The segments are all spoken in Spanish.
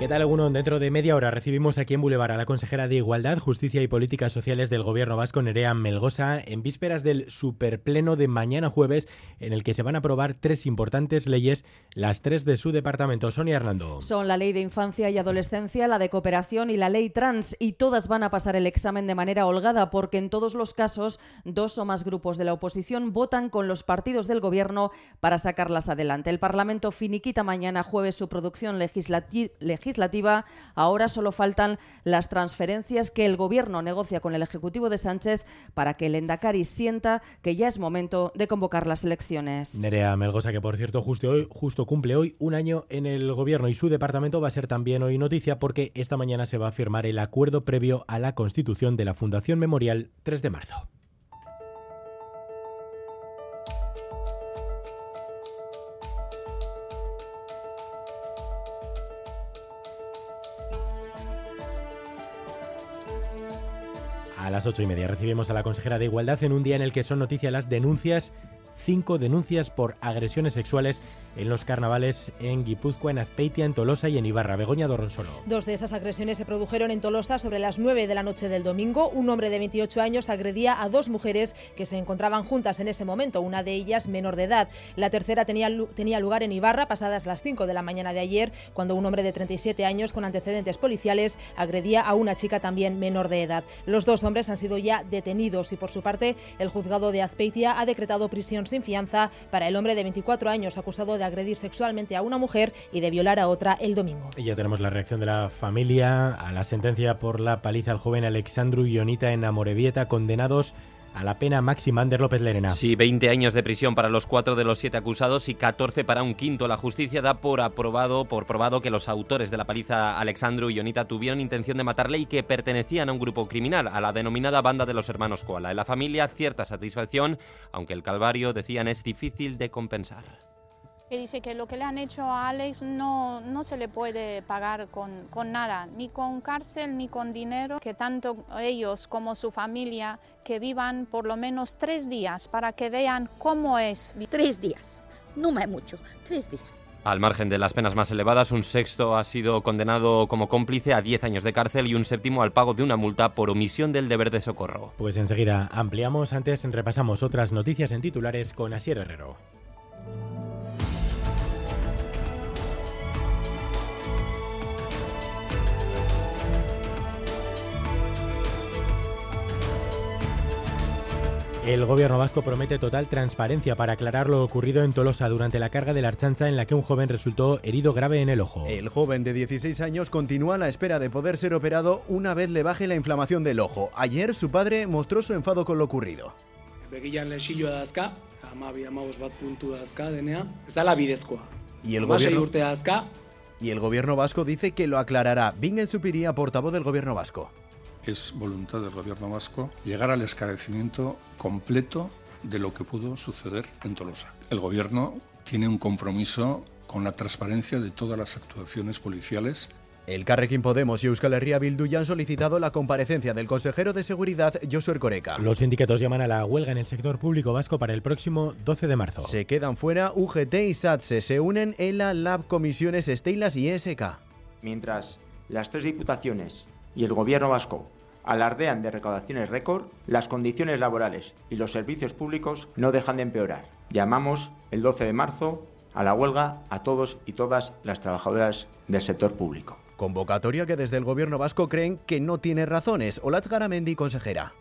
¿Qué tal alguno? Dentro de media hora recibimos aquí en Boulevard a la consejera de Igualdad, Justicia y Políticas Sociales del Gobierno Vasco, Nerea Melgosa, en vísperas del superpleno de mañana jueves, en el que se van a aprobar tres importantes leyes, las tres de su departamento. Sonia Hernando. Son la Ley de Infancia y Adolescencia, la de Cooperación y la Ley Trans, y todas van a pasar el examen de manera holgada, porque en todos los casos dos o más grupos de la oposición votan con los partidos del Gobierno para sacarlas adelante. El Parlamento finiquita mañana jueves su producción legislativa legislativa, ahora solo faltan las transferencias que el Gobierno negocia con el Ejecutivo de Sánchez para que el Endacari sienta que ya es momento de convocar las elecciones. Nerea Melgosa, que por cierto justo hoy justo cumple hoy un año en el Gobierno y su departamento va a ser también hoy noticia porque esta mañana se va a firmar el acuerdo previo a la constitución de la Fundación Memorial 3 de marzo. A las ocho y media. Recibimos a la consejera de Igualdad en un día en el que son noticia las denuncias cinco denuncias por agresiones sexuales en los carnavales en Guipúzcoa, en Azpeitia, en Tolosa y en Ibarra. Begoña Dorronsolo. Dos de esas agresiones se produjeron en Tolosa sobre las 9 de la noche del domingo. Un hombre de 28 años agredía a dos mujeres que se encontraban juntas en ese momento, una de ellas menor de edad. La tercera tenía, tenía lugar en Ibarra pasadas las 5 de la mañana de ayer, cuando un hombre de 37 años con antecedentes policiales agredía a una chica también menor de edad. Los dos hombres han sido ya detenidos y por su parte el juzgado de Azpeitia ha decretado prisión sin fianza para el hombre de 24 años acusado de agredir sexualmente a una mujer y de violar a otra el domingo. Y ya tenemos la reacción de la familia a la sentencia por la paliza al joven Alexandru Ionita en Amorebieta, condenados a la pena máxima Ander López Lerena. Sí, 20 años de prisión para los cuatro de los siete acusados y 14 para un quinto. La justicia da por aprobado, por probado que los autores de la paliza Alexandru y Onita tuvieron intención de matarle y que pertenecían a un grupo criminal, a la denominada banda de los hermanos Koala. En la familia, cierta satisfacción, aunque el calvario, decían, es difícil de compensar que dice que lo que le han hecho a Alex no, no se le puede pagar con, con, nada, ni con cárcel ni con dinero, que tanto ellos como su familia que vivan por lo menos tres días para que vean cómo es. Tres días, no me mucho, tres días. Al margen de las penas más elevadas, un sexto ha sido condenado como cómplice a 10 años de cárcel y un séptimo al pago de una multa por omisión del deber de socorro. Pues enseguida ampliamos, antes repasamos otras noticias en titulares con Asier Herrero. El gobierno vasco promete total transparencia para aclarar lo ocurrido en Tolosa durante la carga de la archancha en la que un joven resultó herido grave en el ojo. El joven de 16 años continúa a la espera de poder ser operado una vez le baje la inflamación del ojo. Ayer su padre mostró su enfado con lo ocurrido. Y el gobierno... Y el gobierno vasco dice que lo aclarará. Bingen Supiría, portavoz del gobierno vasco es voluntad del gobierno vasco llegar al esclarecimiento completo de lo que pudo suceder en Tolosa. El gobierno tiene un compromiso con la transparencia de todas las actuaciones policiales el Carrequín Podemos y Euskal Herria Bildu ya han solicitado la comparecencia del consejero de Seguridad, Josué Coreca. Los sindicatos llaman a la huelga en el sector público vasco para el próximo 12 de marzo. Se quedan fuera UGT y SATSE. Se unen en la Lab Comisiones Estelas y ESK. Mientras las tres diputaciones y el gobierno vasco alardean de recaudaciones récord, las condiciones laborales y los servicios públicos no dejan de empeorar. Llamamos el 12 de marzo a la huelga a todos y todas las trabajadoras del sector público. Convocatoria que desde el gobierno vasco creen que no tiene razones. Olat Garamendi, consejera.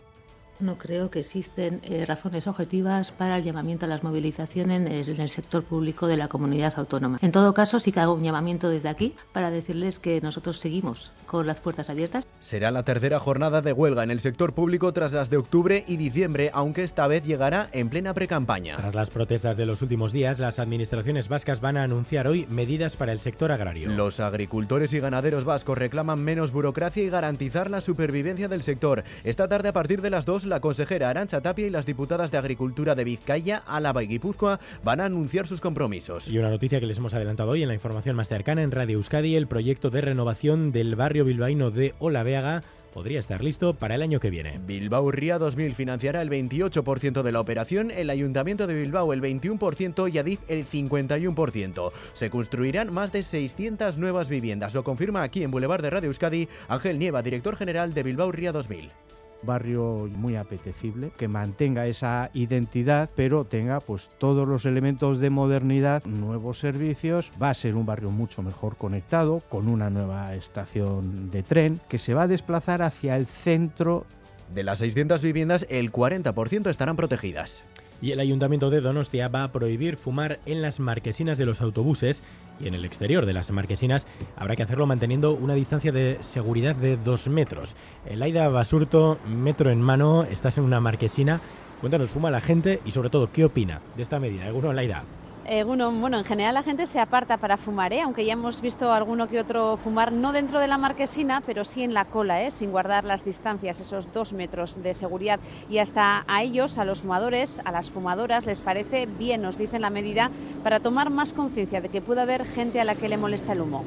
No creo que existen eh, razones objetivas para el llamamiento a las movilizaciones en el sector público de la comunidad autónoma. En todo caso, sí que hago un llamamiento desde aquí para decirles que nosotros seguimos con las puertas abiertas. Será la tercera jornada de huelga en el sector público tras las de octubre y diciembre, aunque esta vez llegará en plena precampaña. Tras las protestas de los últimos días, las administraciones vascas van a anunciar hoy medidas para el sector agrario. Los agricultores y ganaderos vascos reclaman menos burocracia y garantizar la supervivencia del sector. Esta tarde a partir de las 2 la consejera Arancha Tapia y las diputadas de Agricultura de Vizcaya, Álava y Guipúzcoa van a anunciar sus compromisos. Y una noticia que les hemos adelantado hoy en la información más cercana en Radio Euskadi, el proyecto de renovación del barrio bilbaíno de Olaveaga podría estar listo para el año que viene. Bilbao Ría 2000 financiará el 28% de la operación, el Ayuntamiento de Bilbao el 21% y Adif el 51%. Se construirán más de 600 nuevas viviendas, lo confirma aquí en Boulevard de Radio Euskadi Ángel Nieva, director general de Bilbao Ría 2000 barrio muy apetecible, que mantenga esa identidad, pero tenga pues todos los elementos de modernidad, nuevos servicios, va a ser un barrio mucho mejor conectado, con una nueva estación de tren que se va a desplazar hacia el centro. De las 600 viviendas, el 40% estarán protegidas. Y el Ayuntamiento de Donostia va a prohibir fumar en las marquesinas de los autobuses y en el exterior de las marquesinas habrá que hacerlo manteniendo una distancia de seguridad de dos metros. Elaida Basurto, metro en mano, estás en una marquesina. Cuéntanos, fuma la gente y sobre todo, ¿qué opina de esta medida? ¿Alguno, Elaida? Eh, bueno, en general la gente se aparta para fumar, ¿eh? aunque ya hemos visto alguno que otro fumar, no dentro de la marquesina, pero sí en la cola, ¿eh? sin guardar las distancias, esos dos metros de seguridad. Y hasta a ellos, a los fumadores, a las fumadoras, les parece bien, nos dicen la medida, para tomar más conciencia de que puede haber gente a la que le molesta el humo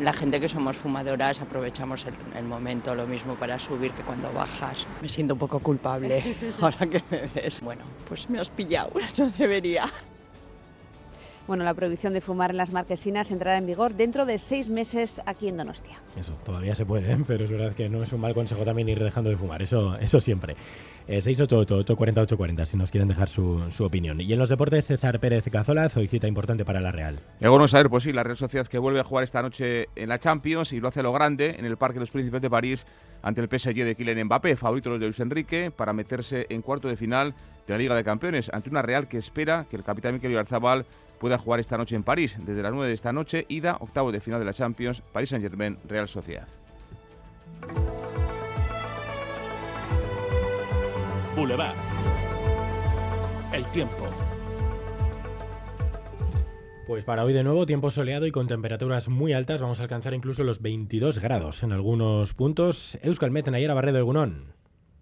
la gente que somos fumadoras aprovechamos el, momento lo mismo para subir que cuando bajas. Me siento un poco culpable ahora que me ves. Bueno, pues me has pillado, no debería. Bueno, la prohibición de fumar en las marquesinas entrará en vigor dentro de seis meses aquí en Donostia. Eso, todavía se puede, ¿eh? pero es verdad que no es un mal consejo también ir dejando de fumar, eso, eso siempre. Eh, 688-840-840 si nos quieren dejar su, opinión. Y en los deportes, César Pérez Cazola, hoy cita importante para la Real. bueno saber, pues sí, la Real Sociedad que vuelve a jugar esta noche en la Champions y lo hace a lo grande en el Parque de los Príncipes de París ante el PSG de Kylian Mbappé, favorito de Luis Enrique, para meterse en cuarto de final de la Liga de Campeones, ante una Real que espera que el capitán Mikel Oyarzabal pueda jugar esta noche en París. Desde las 9 de esta noche, ida, octavo de final de la Champions, París Saint-Germain, Real Sociedad. Boulevard. El tiempo. Pues para hoy de nuevo, tiempo soleado y con temperaturas muy altas, vamos a alcanzar incluso los 22 grados en algunos puntos. Euskal Met, ayer Barredo Egunon.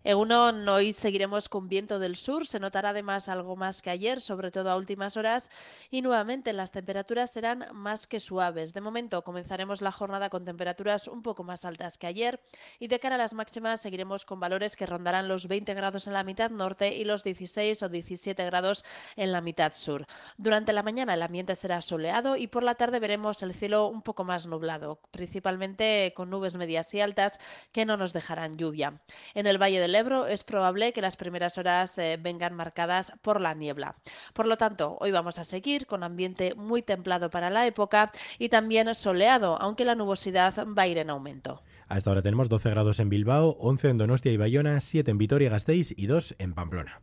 Egunon, hoy seguiremos con viento del sur, se notará además algo más que ayer, sobre todo a últimas horas, y nuevamente las temperaturas serán más que suaves. De momento comenzaremos la jornada con temperaturas un poco más altas que ayer y de cara a las máximas seguiremos con valores que rondarán los 20 grados en la mitad norte y los 16 o 17 grados en la mitad sur. Durante la mañana el ambiente será soleado y por la tarde veremos el cielo un poco más nublado, principalmente con nubes medias y altas que no nos dejarán lluvia. En el Valle del Ebro es probable que las primeras horas eh, vengan marcadas por la niebla. Por lo tanto, hoy vamos a seguir con ambiente muy templado para la época y también soleado, aunque la nubosidad va a ir en aumento. Hasta ahora tenemos 12 grados en Bilbao, 11 en Donostia y Bayona, 7 en Vitoria-Gasteiz y 2 en Pamplona.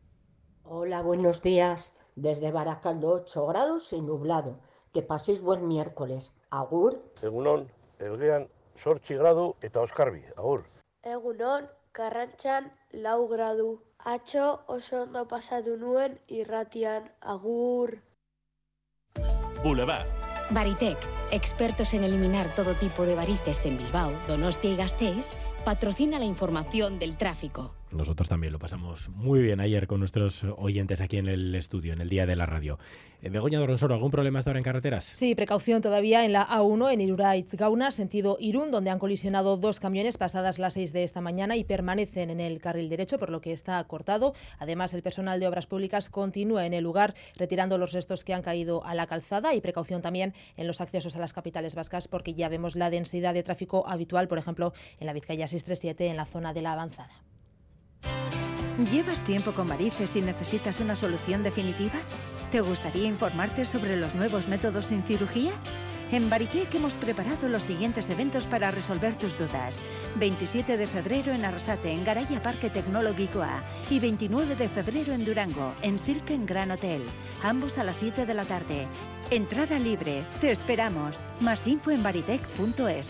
Hola, buenos días. Desde Baracaldo 8 grados y nublado. Que paséis buen miércoles. Agur. Egunon, elgean sortzi gradu eta oskarbi. Agur. Egunon, Karrantxan lau gradu. Atxo oso ondo pasatu nuen irratian agur. Boulevard. Baritec, expertos en eliminar todo tipo de varices en Bilbao, Donostia y Gasteiz, patrocina la información del tráfico. Nosotros también lo pasamos muy bien ayer con nuestros oyentes aquí en el estudio, en el día de la radio. Eh, Begoña Doronsoro, ¿algún problema hasta ahora en carreteras? Sí, precaución todavía en la A1 en Iruraiz Gauna, sentido Irún, donde han colisionado dos camiones pasadas las 6 de esta mañana y permanecen en el carril derecho, por lo que está cortado. Además, el personal de obras públicas continúa en el lugar retirando los restos que han caído a la calzada y precaución también en los accesos a las capitales vascas, porque ya vemos la densidad de tráfico habitual, por ejemplo, en la Vizcaya 637 en la zona de la avanzada. ¿Llevas tiempo con varices y necesitas una solución definitiva? ¿Te gustaría informarte sobre los nuevos métodos sin cirugía? En Baritec hemos preparado los siguientes eventos para resolver tus dudas. 27 de febrero en Arrasate, en Garaya Parque Tecnológico A. Y 29 de febrero en Durango, en Silken Gran Hotel. Ambos a las 7 de la tarde. Entrada libre. Te esperamos. Más info en baritec.es.